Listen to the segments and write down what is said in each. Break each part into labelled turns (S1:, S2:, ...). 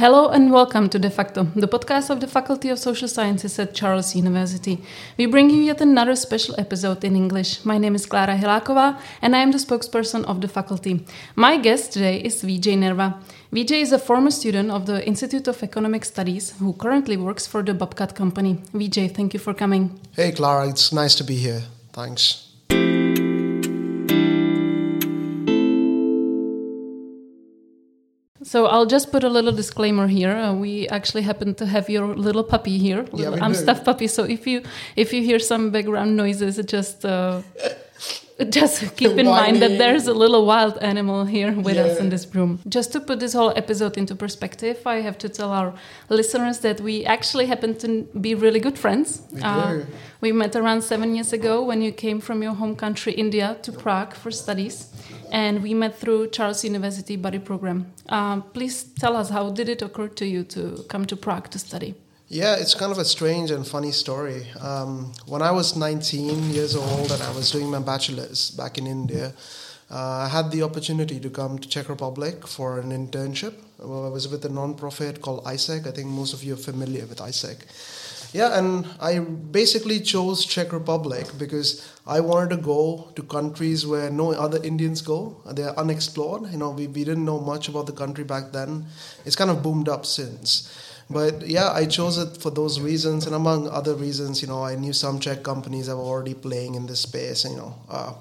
S1: Hello and welcome to De facto, the podcast of the Faculty of Social Sciences at Charles University. We bring you yet another special episode in English. My name is Klara Hilakova and I am the spokesperson of the faculty. My guest today is Vijay Nerva. Vijay is a former student of the Institute of Economic Studies who currently works for the Bobcat company. Vijay, thank you for coming.
S2: Hey, Klara, it's nice to be here. Thanks.
S1: So I'll just put a little disclaimer here. Uh, we actually happen to have your little puppy here, little
S2: we
S1: Amstaff puppy. So if you if you hear some background noises, it just uh, just keep in mind that there's a little wild animal here with
S2: Yeah.
S1: us in this room. Just to put this whole episode into perspective, I have to tell our listeners that we actually happen to be really good friends.
S2: We
S1: Uh, we met around seven years ago when you came from your home country, India, to Prague for studies, and we met through Charles University Buddy Program. Um, please tell us how did it occur to you to come to Prague to study?
S2: Yeah, it's kind of a strange and funny story. Um, when I was 19 years old and I was doing my bachelor's back in India, uh, I had the opportunity to come to Czech Republic for an internship. Well, I was with a non-profit called AIESEC. I think most of you are familiar with AIESEC. Yeah, and I basically chose Czech Republic because I wanted to go to countries where no other Indians go. They're unexplored. You know, we, we didn't know much about the country back then. It's kind of boomed up since. But yeah, I chose it for those reasons, and among other reasons, you know, I knew some Czech companies that were already playing in this space. And, you know, uh,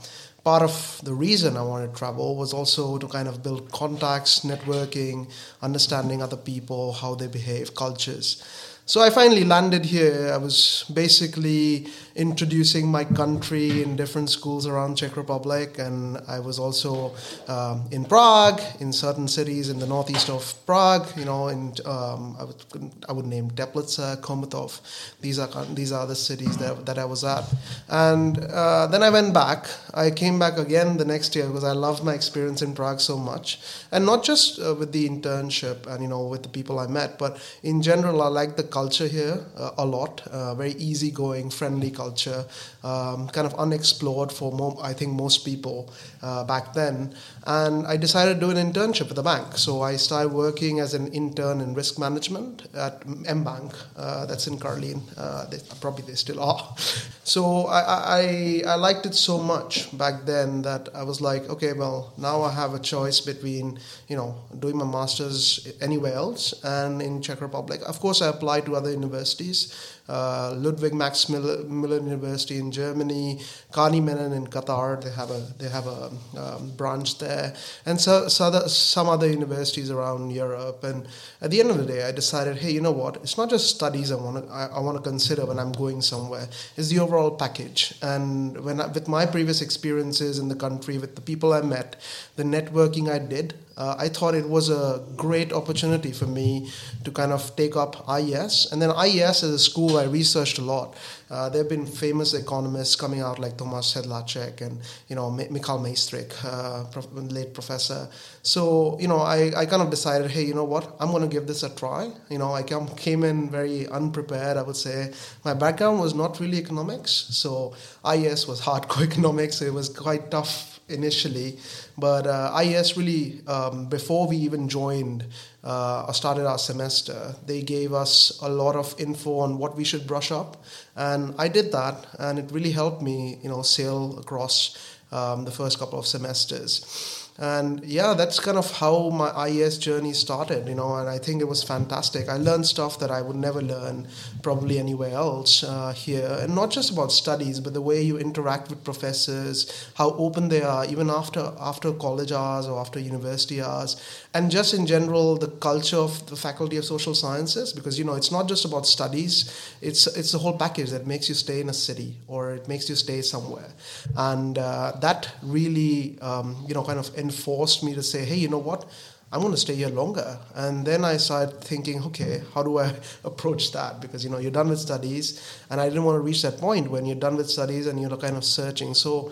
S2: part of the reason I wanted to travel was also to kind of build contacts, networking, understanding other people, how they behave, cultures. So I finally landed here. I was basically introducing my country in different schools around Czech Republic, and I was also um, in Prague, in certain cities in the northeast of Prague. You know, in um, I would I would name Teplice, Chomutov. These are these are the cities that, that I was at, and uh, then I went back. I came back again the next year because I loved my experience in Prague so much, and not just uh, with the internship and you know with the people I met, but in general, I like the culture here uh, a lot. Uh, very easygoing, friendly culture, um, kind of unexplored for mo- I think most people uh, back then. And I decided to do an internship at the bank. So I started working as an intern in risk management at mBank. Uh, that's in Karlín. Uh, they, probably they still are. So I, I I liked it so much back then that I was like, okay, well now I have a choice between you know doing my masters anywhere else and in Czech Republic. Of course, I applied to other universities, uh, Ludwig Maximilian University in Germany, Carnegie Mellon in Qatar. They have a they have a um, branch there, and so, so other, some other universities around Europe. And at the end of the day, I decided, hey, you know what? It's not just studies I want to I, I want to consider when I'm going somewhere. It's the overall package. And when I, with my previous experiences in the country, with the people I met, the networking I did, uh, I thought it was a great opportunity for me to kind of take up IES. And then IES as a school, I researched a lot. Uh, there have been famous economists coming out like Thomas Sedlacek and you know Mi- Michal uh, late professor. So you know I, I kind of decided, hey, you know what, I'm going to give this a try. You know I come, came in very unprepared. I would say my background was not really economics, so IES was hardcore economics. It was quite tough initially, but uh, IES really um, before we even joined uh, or started our semester, they gave us a lot of info on what we should brush up, and I did that, and it really helped me, you know, sail across um, the first couple of semesters. And yeah, that's kind of how my IES journey started, you know, and I think it was fantastic. I learned stuff that I would never learn probably anywhere else uh, here. And not just about studies, but the way you interact with professors, how open they are, even after, after college hours or after university hours. And just in general, the culture of the Faculty of Social Sciences, because, you know, it's not just about studies, it's, it's the whole package that makes you stay in a city or it makes you stay somewhere. And uh, that really, um, you know, kind of enforced me to say, hey, you know what? I'm going to stay here longer. And then I started thinking, okay, how do I approach that? Because, you know, you're done with studies. And I didn't want to reach that point when you're done with studies and you're kind of searching. So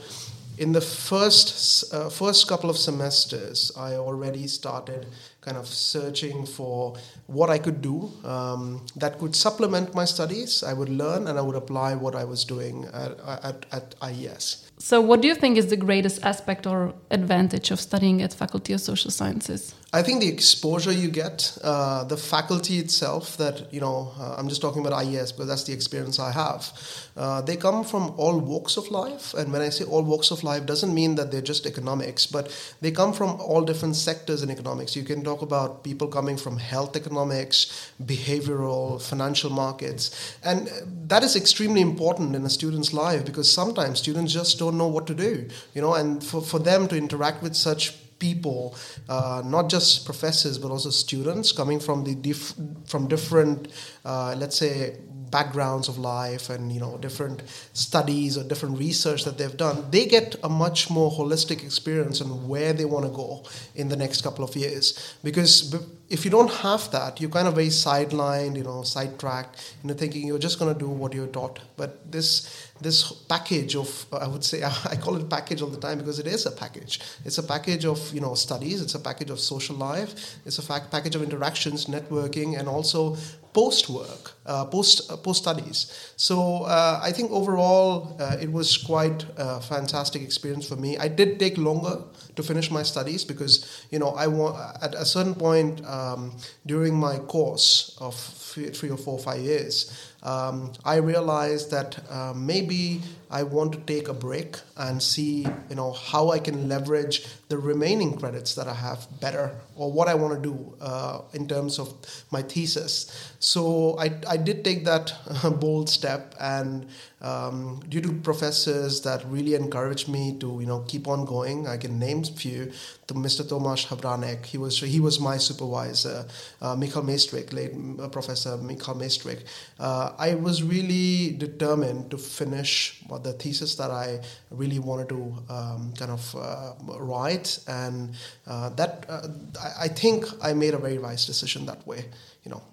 S2: in the first, uh, first couple of semesters, I already started kind of searching for what I could do um, that could supplement my studies. I would learn and I would apply what I was doing at, at, at IES.
S1: So, what do you think is the greatest aspect or advantage of studying at Faculty of Social Sciences?
S2: I think the exposure you get, uh, the faculty itself, that, you know, uh, I'm just talking about IES because that's the experience I have. Uh, they come from all walks of life. And when I say all walks of life, doesn't mean that they're just economics, but they come from all different sectors in economics. You can talk about people coming from health economics, behavioral, financial markets. And that is extremely important in a student's life because sometimes students just don't know what to do, you know, and for, for them to interact with such people, uh, not just professors but also students coming from the dif- from different, uh, let's say, backgrounds of life and you know different studies or different research that they've done they get a much more holistic experience on where they want to go in the next couple of years. Because if you don't have that you're kind of very sidelined you know sidetracked you know thinking you're just going to do what you're taught. But this this package of i would say i call it package all the time because it is a package. It's a package of you know studies it's a package of social life it's a fact package of interactions networking and also post work uh, post uh, post studies so uh, i think overall uh, it was quite a fantastic experience for me. I did take longer to finish my studies because you know i want at a certain point um, during my course of three, three or four five years um, I realized that uh, maybe I want to take a break and see, you know, how I can leverage the remaining credits that I have better, or what I want to do uh, in terms of my thesis. So I, I did take that bold step, and um, due to professors that really encouraged me to, you know, keep on going, I can name a few. To Mr. Tomáš Havránek, he was he was my supervisor. Uh, Michal Mejstřík, late uh, Professor Michal Mejstřík. Uh, I was really determined to finish the thesis that I really wanted to um, kind of uh, write, and uh, that uh, I think I made a very wise decision that way. You know.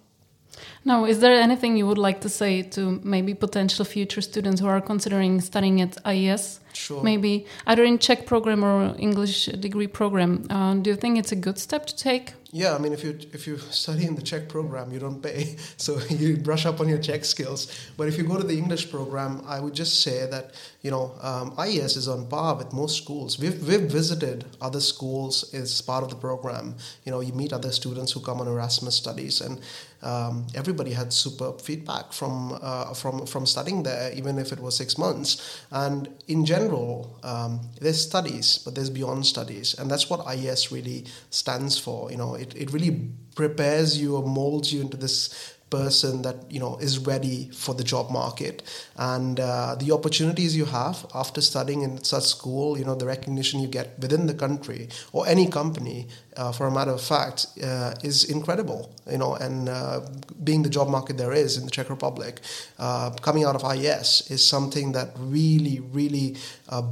S1: Now, is there anything you would like to say to maybe potential future students who are considering studying at IES?
S2: Sure.
S1: Maybe either in Czech program or English degree program. Uh, do you think it's a good step to take?
S2: Yeah, I mean, if you if you study in the Czech program, you don't pay, so you brush up on your Czech skills. But if you go to the English program, I would just say that you know um, IES is on par with most schools. We've we've visited other schools as part of the program. You know, you meet other students who come on Erasmus studies, and um, everybody had superb feedback from uh, from from studying there, even if it was six months. And in general, um, there's studies, but there's beyond studies, and that's what IES really stands for. You know it, it really prepares you or molds you into this person that you know is ready for the job market. And uh, the opportunities you have after studying in such school you know the recognition you get within the country or any company uh, for a matter of fact uh, is incredible you know and uh, being the job market there is in the Czech Republic uh, coming out of IS is something that really really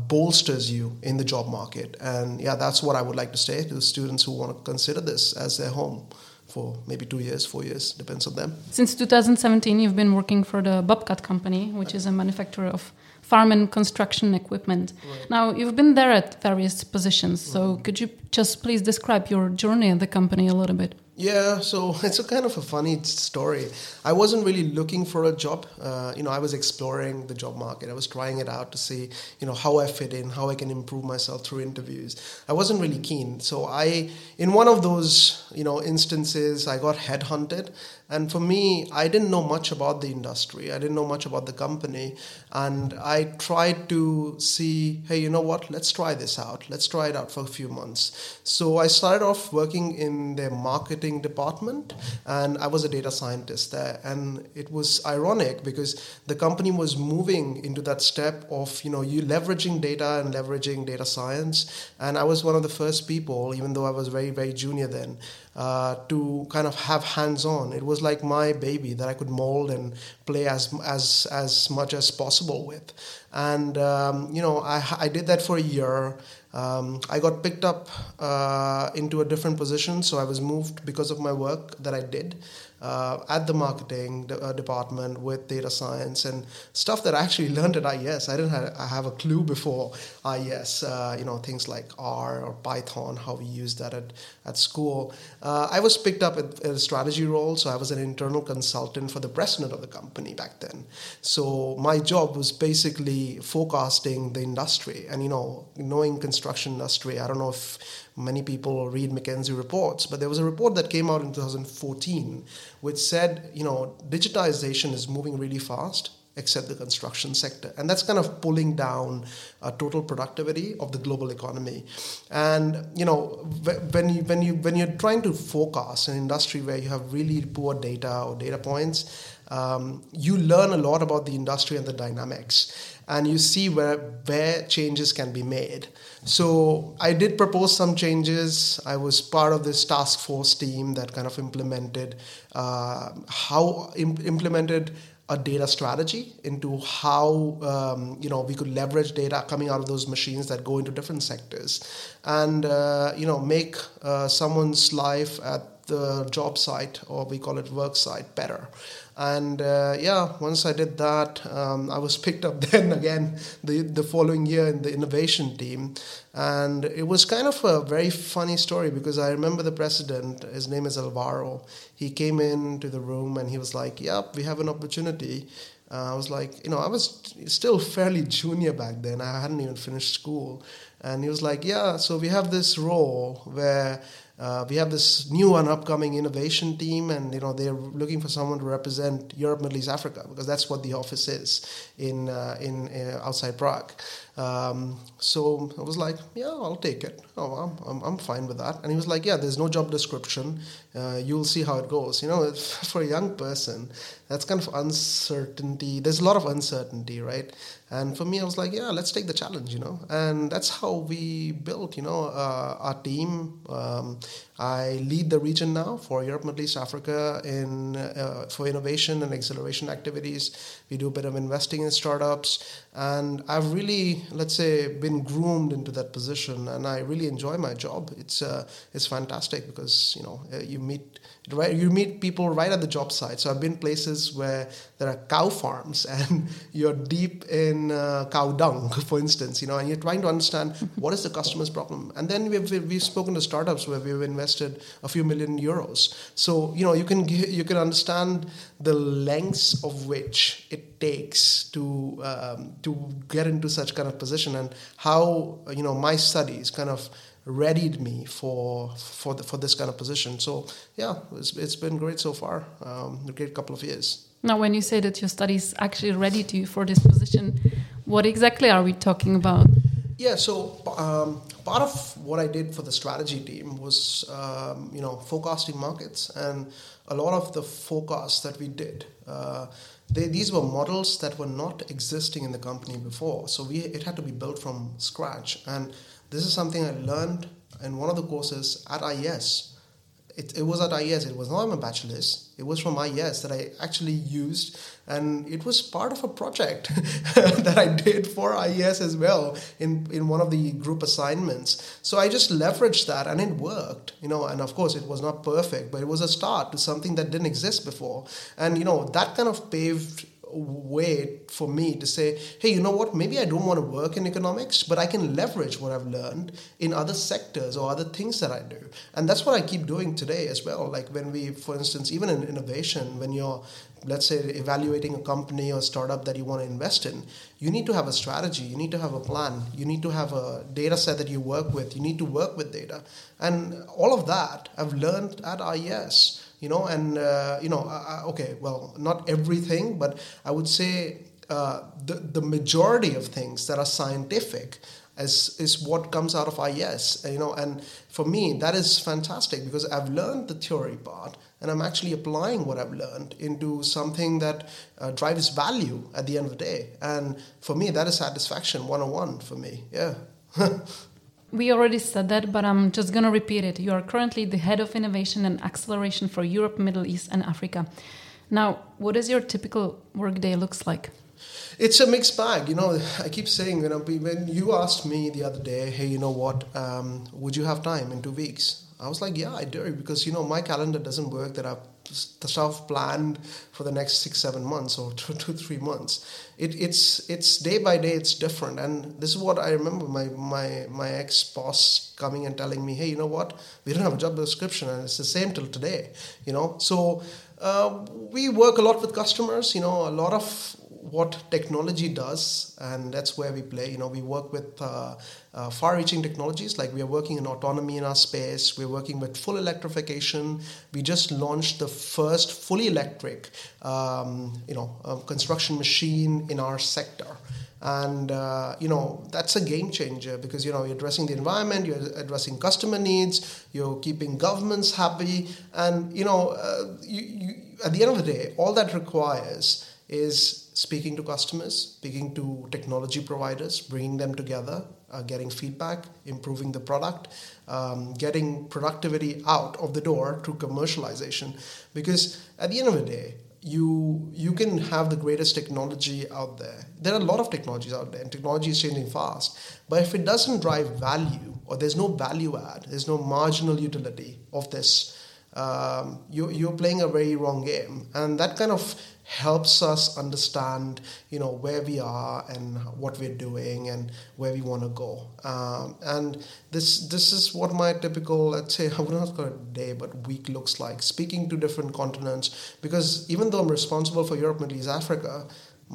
S2: bolsters you in the job market. And yeah that's what I would like to say to the students who want to consider this as their home for maybe two years, four years, depends on them.
S1: Since 2017, you've been working for the Bobcat company, which is a manufacturer of farm and construction equipment. Right. Now, you've been there at various positions, so mm-hmm. could you just please describe your journey at the company a little bit?
S2: Yeah, so it's a kind of a funny story. I wasn't really looking for a job. Uh, you know, I was exploring the job market. I was trying it out to see, you know, how I fit in, how I can improve myself through interviews. I wasn't really keen. So I, in one of those, you know, instances, I got headhunted and for me, I didn't know much about the industry. I didn't know much about the company. And I tried to see, hey, you know what? Let's try this out. Let's try it out for a few months. So I started off working in their marketing department, and I was a data scientist there. And it was ironic because the company was moving into that step of, you know, you leveraging data and leveraging data science. And I was one of the first people, even though I was very, very junior then, uh, to kind of have hands on. It was like my baby that I could mold and play as as as much as possible with. And um, you know, I I did that for a year. Um, I got picked up uh, into a different position, so I was moved because of my work that I did uh, at the marketing de- uh, department with data science and stuff that I actually learned at IES. I didn't have, I have a clue before IES, uh, you know, things like R or Python, how we use that at, at school. Uh, I was picked up at, a strategy role, so I was an internal consultant for the president of the company back then. So my job was basically forecasting the industry and, you know, knowing construction industry. I don't know if many people read McKinsey reports, but there was a report that came out in 2014 which said, you know, digitization is moving really fast except the construction sector. And that's kind of pulling down uh, total productivity of the global economy. And you know, when you when you when you're trying to forecast an industry where you have really poor data or data points, um, you learn a lot about the industry and the dynamics, and you see where where changes can be made. So I did propose some changes. I was part of this task force team that kind of implemented uh, how Im- implemented a data strategy into how um, you know we could leverage data coming out of those machines that go into different sectors, and uh, you know make uh, someone's life at the job site or we call it work site better. And uh, yeah, once I did that, um, I was picked up then again the, the following year in the innovation team. And it was kind of a very funny story because I remember the president, his name is Alvaro. He came into the room and he was like, Yep, we have an opportunity. Uh, I was like, you know, I was still fairly junior back then. I hadn't even finished school. And he was like, Yeah, so we have this role where uh, we have this new and upcoming innovation team, and you know they're looking for someone to represent Europe, Middle East, Africa because that's what the office is in uh, in uh, outside Prague. Um, so I was like, yeah, I'll take it. Oh, I'm, I'm, I'm fine with that. And he was like, yeah, there's no job description. Uh, you'll see how it goes. You know, for a young person, that's kind of uncertainty. There's a lot of uncertainty, right? And for me, I was like, yeah, let's take the challenge, you know. And that's how we built, you know, uh, our team. Um, I lead the region now for Europe, Middle East, Africa in uh, for innovation and acceleration activities. We do a bit of investing in startups, and I've really, let's say, been groomed into that position, and I really enjoy my job. It's uh, it's fantastic because you know uh, you meet right you meet people right at the job site. So i've been places where there are cow farms and you're deep in uh, cow dung for instance you know and you're trying to understand what is the customer's problem. And then we've, we've spoken to startups where we've invested a few million euros. So you know you can you can understand the lengths of which it takes to um, to get into such kind of position and how you know my studies kind of readied me for for the, for this kind of position. So yeah, it's, it's been great so far. Um, a great couple of years.
S1: Now, when you say that your studies actually readied you for this position, what exactly are we talking about?
S2: Yeah, so um, part of what I did for the strategy team was, um, you know, forecasting markets, and a lot of the forecasts that we did, uh, they, these were models that were not existing in the company before. So we it had to be built from scratch, and this is something I learned in one of the courses at IES. It, it was at IES, it was not my bachelor's, it was from IES that I actually used, and it was part of a project that I did for IES as well in, in one of the group assignments. So I just leveraged that and it worked, you know, and of course it was not perfect, but it was a start to something that didn't exist before. And, you know, that kind of paved way for me to say, hey, you know what, maybe I don't want to work in economics, but I can leverage what I've learned in other sectors or other things that I do. And that's what I keep doing today as well. Like when we, for instance, even in innovation, when you're, let's say, evaluating a company or startup that you want to invest in, you need to have a strategy, you need to have a plan, you need to have a data set that you work with, you need to work with data. And all of that I've learned at IES you know and uh, you know okay well not everything but i would say uh, the, the majority of things that are scientific is, is what comes out of IES, you know, and for me that is fantastic because I've learned the theory part and I'm actually applying what I've learned into something that uh, drives value at the end of the day, and for me that is satisfaction 101 for me, yeah.
S1: We already said that, but I'm just going to repeat it. You are currently the head of innovation and acceleration for Europe, Middle East, and Africa. Now, what does your typical workday looks like?
S2: It's a mixed bag, you know. I keep saying, you know, when you asked me the other day, hey, you know what, um, would you have time in two weeks? I was like, yeah, I do, because you know my calendar doesn't work that I've stuff planned for the next six seven months or two, two three months. It, it's it's day by day it's different. And this is what i remember my my my ex boss coming and telling me hey you know what? We don't have a job description and it's the same till today you know? So uh, we work a lot with customers you know a lot of what technology does, and that's where we play. You know, we work with uh, uh, far-reaching technologies, like we are working in autonomy in our space. We're working with full electrification. We just launched the first fully electric, um, you know, um, construction machine in our sector and uh, you know that's a game changer because you know you're addressing the environment you're addressing customer needs you're keeping governments happy and you know uh, you, you, at the end of the day all that requires is speaking to customers speaking to technology providers bringing them together uh, getting feedback improving the product um, getting productivity out of the door through commercialization because at the end of the day you you can have the greatest technology out there. There are a lot of technologies out there, and technology is changing fast. But if it doesn't drive value, or there's no value add, there's no marginal utility of this, um, you, you're playing a very wrong game, and that kind of helps us understand you know where we are and what we're doing and where we want to go. Um, and this this is what my typical let's say i would not call it day but week looks like speaking to different continents. Because even though i'm responsible for europe middle east africa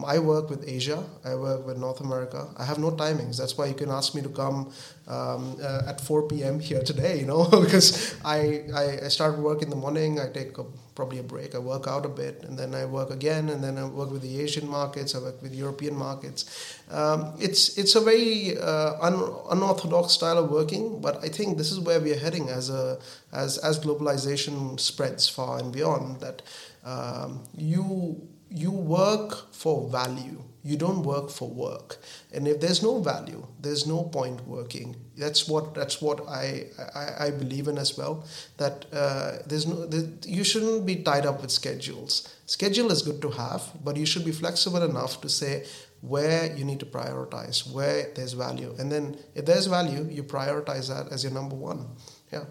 S2: I work with Asia, I work with North America. I have no timings. That's why you can ask me to come um, uh, at 4 p.m. here today, you know, because I, I, I, start work in the morning, I take a, probably a break, I work out a bit, and then I work again, and then I work with the Asian markets, I work with European markets. Um, it's, it's a very uh, un, unorthodox style of working, but I think this is where we are heading as, a, as, as globalization spreads far and beyond, that um, you you work for value. You don't work for work. And if there's no value there's no point working. That's what that's what i i, I believe in as well that uh, there's no there, you shouldn't be tied up with schedules. Schedule is good to have but you should be flexible enough to say where you need to prioritize where there's value. And then if there's value you prioritize that as your number one. Yeah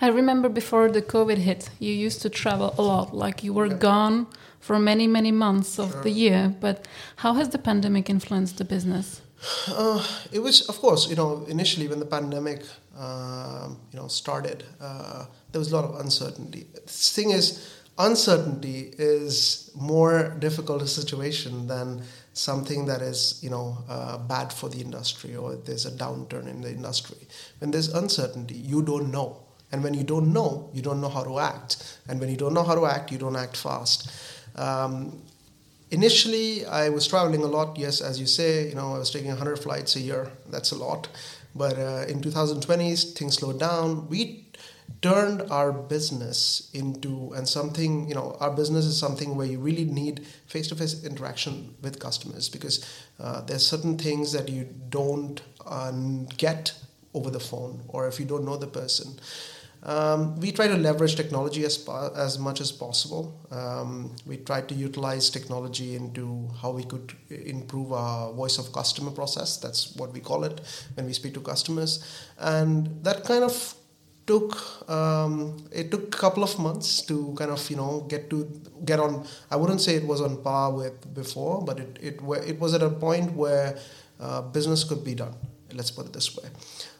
S1: I remember before the COVID hit, you used to travel a lot, like you were gone for many, many months of sure. the year. But how has the pandemic influenced the business?
S2: Uh, it was, of course, you know, initially when the pandemic, uh, you know, started, uh, there was a lot of uncertainty. The thing is, uncertainty is more difficult a situation than something that is, you know, uh, bad for the industry or there's a downturn in the industry. When there's uncertainty, you don't know. And when you don't know, you don't know how to act. And when you don't know how to act, you don't act fast. Um, initially, I was traveling a lot. Yes, as you say, you know, I was taking 100 flights a year. That's a lot. But uh, in 2020, things slowed down. We turned our business into and something you know our business is something where you really need face-to-face interaction with customers because uh, there's certain things that you don't uh, get over the phone or if you don't know the person um, we try to leverage technology as, as much as possible. Um, we try to utilize technology into how we could improve our voice of customer process. That's what we call it when we speak to customers. And that kind of took um, it took a couple of months to kind of you know get to get on i wouldn't say it was on par with before but it it, it was at a point where uh, business could be done let's put it this way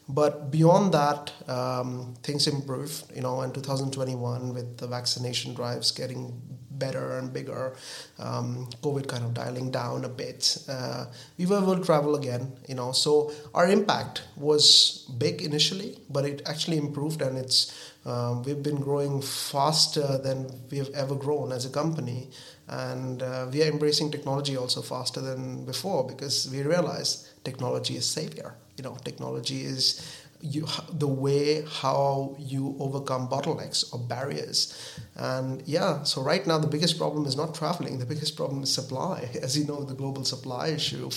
S2: but beyond that, um, things improved. You know, in 2021, with the vaccination drives getting better and bigger, um, COVID kind of dialing down a bit, uh, we were able to travel again. You know, so our impact was big initially, but it actually improved, and it's um, we've been growing faster than we've ever grown as a company, and uh, we are embracing technology also faster than before because we realize technology is savior you know technology is you, the way how you overcome bottlenecks or barriers. And yeah, so right now the biggest problem is not traveling. The biggest problem is supply, as you know, the global supply issue of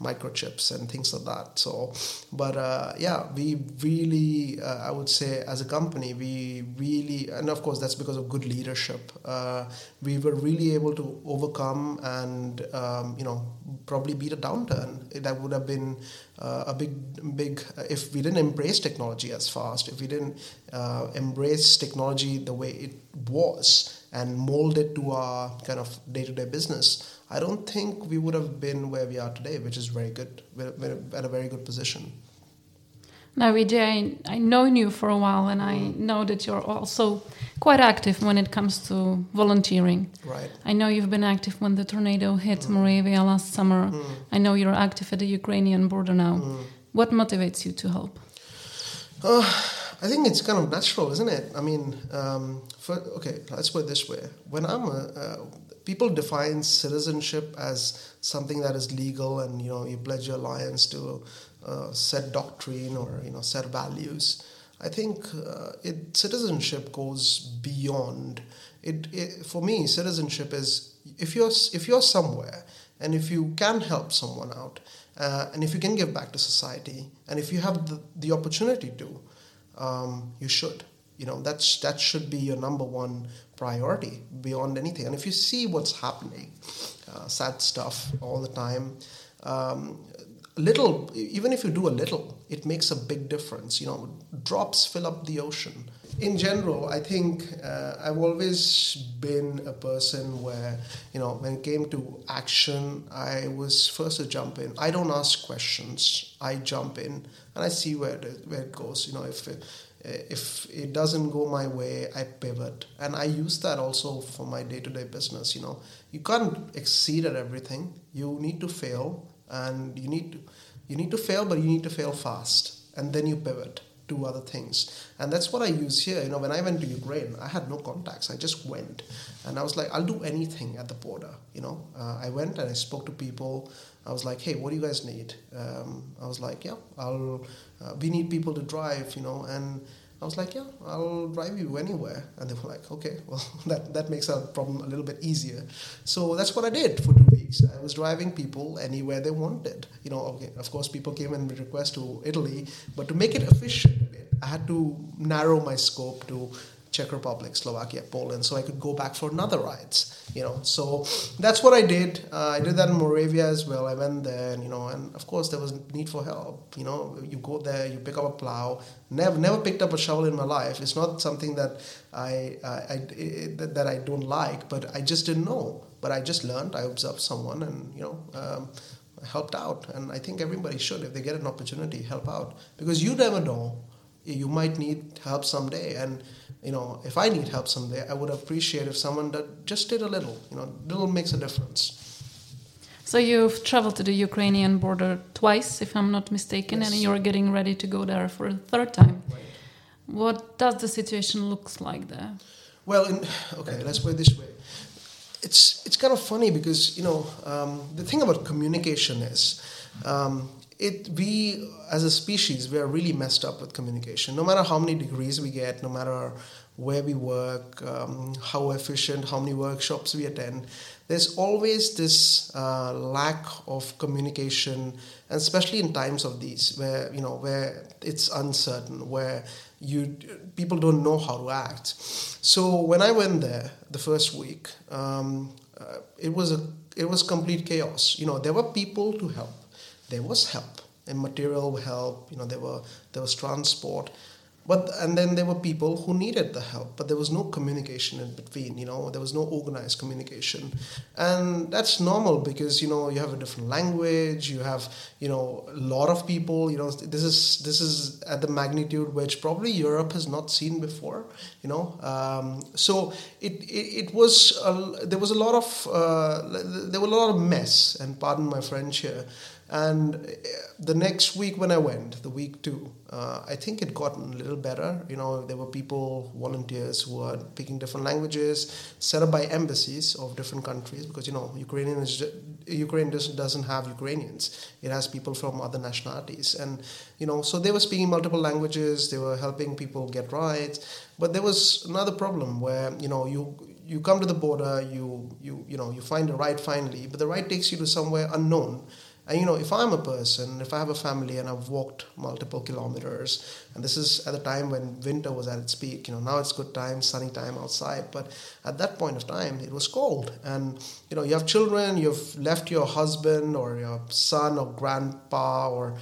S2: microchips and things like that. So, but uh, yeah, we really, uh, I would say, as a company, we really, and of course that's because of good leadership. Uh, we were really able to overcome and um, you know probably beat a downturn. That would have been uh, a big, big. Uh, if we didn't embrace technology as fast, if we didn't uh, embrace technology the way it was and mold it to our kind of day-to-day business, I don't think we would have been where we are today, which is very good. We're, we're at a very good position.
S1: Now, Vijay, I, I know you for a while, and I mm. know that you're also quite active when it comes to volunteering.
S2: Right.
S1: I know you've been active when the tornado hit Moravia last summer.
S2: Mm.
S1: I know you're active at the Ukrainian border now.
S2: Mm.
S1: What motivates you to help?
S2: Uh, I think it's kind of natural, isn't it? I mean, um, for, okay, let's put it this way. When I'm a, uh, people define citizenship as something that is legal and, you know, you pledge your allegiance to uh, set doctrine or, you know, set values. I think uh, it, citizenship goes beyond. It, it, for me, citizenship is if you're, if you're somewhere and if you can help someone out, uh, and if you can give back to society, and if you have the, the opportunity to, um, you should. You know, that's, that should be your number one priority beyond anything. And if you see what's happening, uh, sad stuff all the time, um, little, even if you do a little, it makes a big difference. You know, drops fill up the ocean. In general, I think uh, I've always been a person where, you know, when it came to action, I was first to jump in. I don't ask questions. I jump in and I see where it, where it goes. You know, if it, if it doesn't go my way, I pivot, and I use that also for my day-to-day business. You know, you can't exceed at everything. You need to fail, and you need to you need to fail, but you need to fail fast, and then you pivot to other things. And that's what I use here. You know, when I went to Ukraine, I had no contacts. I just went, and I was like, I'll do anything at the border. You know, uh, I went and I spoke to people. I was like, hey, what do you guys need? Um, I was like, yeah, I'll. Uh, we need people to drive. You know, and I was like, yeah, I'll drive you anywhere. And they were like, okay, well, that, that makes our problem a little bit easier. So that's what I did for two weeks. I was driving people anywhere they wanted. You know, okay, of course, people came and request to Italy, but to make it efficient, I had to narrow my scope to Czech Republic, Slovakia, Poland, so I could go back for another rides. You know, so that's what I did. Uh, I did that in Moravia as well. I went there, and you know, and of course there was need for help. You know, you go there, you pick up a plow. Never, never picked up a shovel in my life. It's not something that I, I, I that I don't like, but I just didn't know. But I just learned. I observed someone, and you know. Um, helped out and i think everybody should if they get an opportunity help out because you never know you might need help someday and you know, if I need help someday, I would appreciate if someone that just did a little. You know, little makes a difference.
S1: So you've traveled to the Ukrainian border twice, if I'm not mistaken, yes. and you're getting ready to go there for a third time. Right. What does the situation looks like there?
S2: Well, in, okay, let's put it this way. It's it's kind of funny because you know um, the thing about communication is um, it we as a species we are really messed up with communication. No matter how many degrees we get no matter where we work um, how efficient how many workshops we attend there's always this uh, lack of communication and especially in times of these where you know where it's uncertain where you people don't know how to act. So when i went there the first week um, uh, it was a it was complete chaos. You know there were people to help there was help and material help. You know, there were there was transport, but and then there were people who needed the help, but there was no communication in between. You know, there was no organized communication, and that's normal because you know you have a different language. You have you know a lot of people. You know, this is this is at the magnitude which probably Europe has not seen before. You know, um, so it, it, it was a, there was a lot of uh, there were a lot of mess, and pardon my French here. And uh, the next week when I went, the week two, uh, I think it got a little better. You know, there were people, volunteers who were speaking different languages, set up by embassies of different countries because you know Ukrainian is Ukraine doesn't have Ukrainians; it has people from other nationalities, and you know, so they were speaking multiple languages. They were helping people get rights, but there was another problem where you know you you come to the border, you you you know you find a ride finally, but the ride takes you to somewhere unknown and you know, if I'm a person, if I have a family and I've walked multiple kilometers, and this is at the time when winter was at its peak, you know, now it's good time, sunny time outside, but at that point of time, it was cold. And you know, you have children, you've left your husband or your son or grandpa or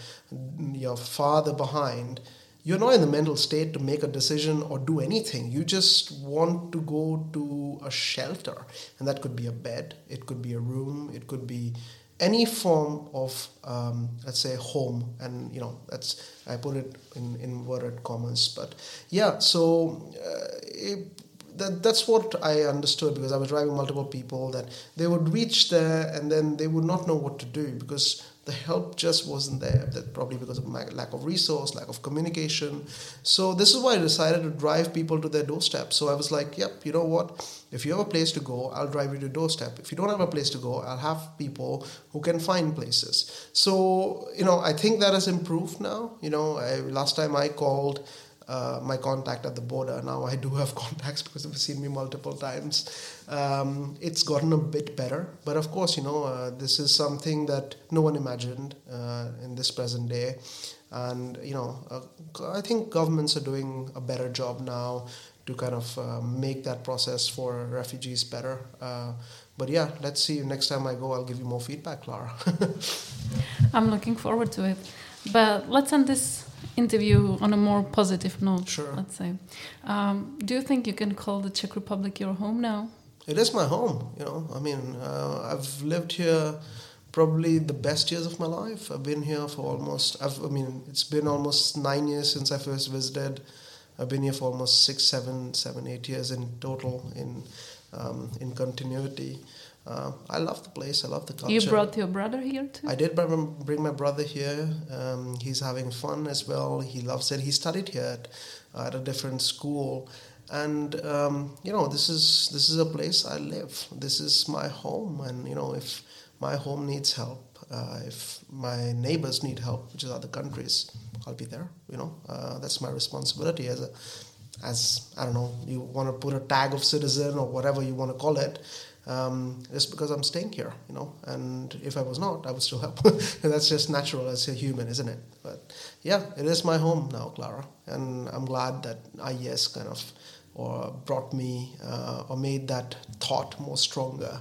S2: your father behind. You're not in the mental state to make a decision or do anything. You just want to go to a shelter. And that could be a bed, it could be a room, it could be any form of um, let's say home and you know that's i put it in inverted commas but yeah so uh, it, that, that's what I understood because I was driving multiple people that they would reach there and then they would not know what to do because the help just wasn't there. That probably because of my lack of resource, lack of communication. So this is why I decided to drive people to their doorstep. So I was like, yep, you know what? If you have a place to go, I'll drive you to doorstep. If you don't have a place to go, I'll have people who can find places. So you know, I think that has improved now. You know, I, last time I called uh, my contact at the border. Now I do have contacts because they've seen me multiple times. Um, it's gotten a bit better, but of course, you know, uh, this is something that no one imagined uh, in this present day. And, you know, uh, I think governments are doing a better job now to kind of uh, make that process for refugees better. Uh, but yeah, let's see. Next time I go, I'll give you more feedback, Clara.
S1: I'm looking forward to it. But let's end this interview on a more positive note.
S2: Sure.
S1: Let's say. Um, do you think you can call the Czech Republic your home now?
S2: It is my home. You know, I mean, uh, I've lived here probably the best years of my life. I've been here for almost. I've, I mean, it's been almost nine years since I first visited. I've been here for almost six, seven, seven, eight years in total in um, in continuity. Uh, I love the place. I love the culture.
S1: You brought your brother here too.
S2: I did bring my brother here. Um, he's having fun as well. He loves it. He studied here at, at a different school, and um, you know this is this is a place I live. This is my home, and you know if my home needs help, uh, if my neighbors need help, which is other countries, I'll be there. You know uh, that's my responsibility as a as I don't know you want to put a tag of citizen or whatever you want to call it um, just because I'm staying here, you know. And if I was not, I would still help. that's just natural as a human, isn't it? But yeah, it is my home now, Clara, and I'm glad that IES kind of or brought me uh, or made that thought more stronger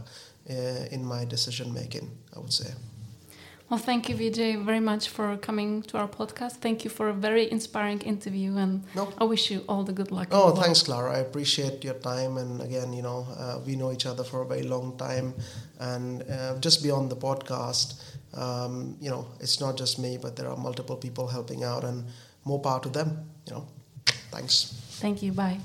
S2: uh, in my decision making. I would say.
S1: Well, thank you, Vijay, very much for coming to our podcast. Thank you for a very inspiring interview, and
S2: no.
S1: I wish you all the good luck.
S2: Oh, thanks, Clara. I appreciate your time, and again, you know, uh, we know each other for a very long time, and uh, just beyond the podcast, um, you know, it's not just me, but there are multiple people helping out, and more power to them. You know, thanks.
S1: Thank you. Bye.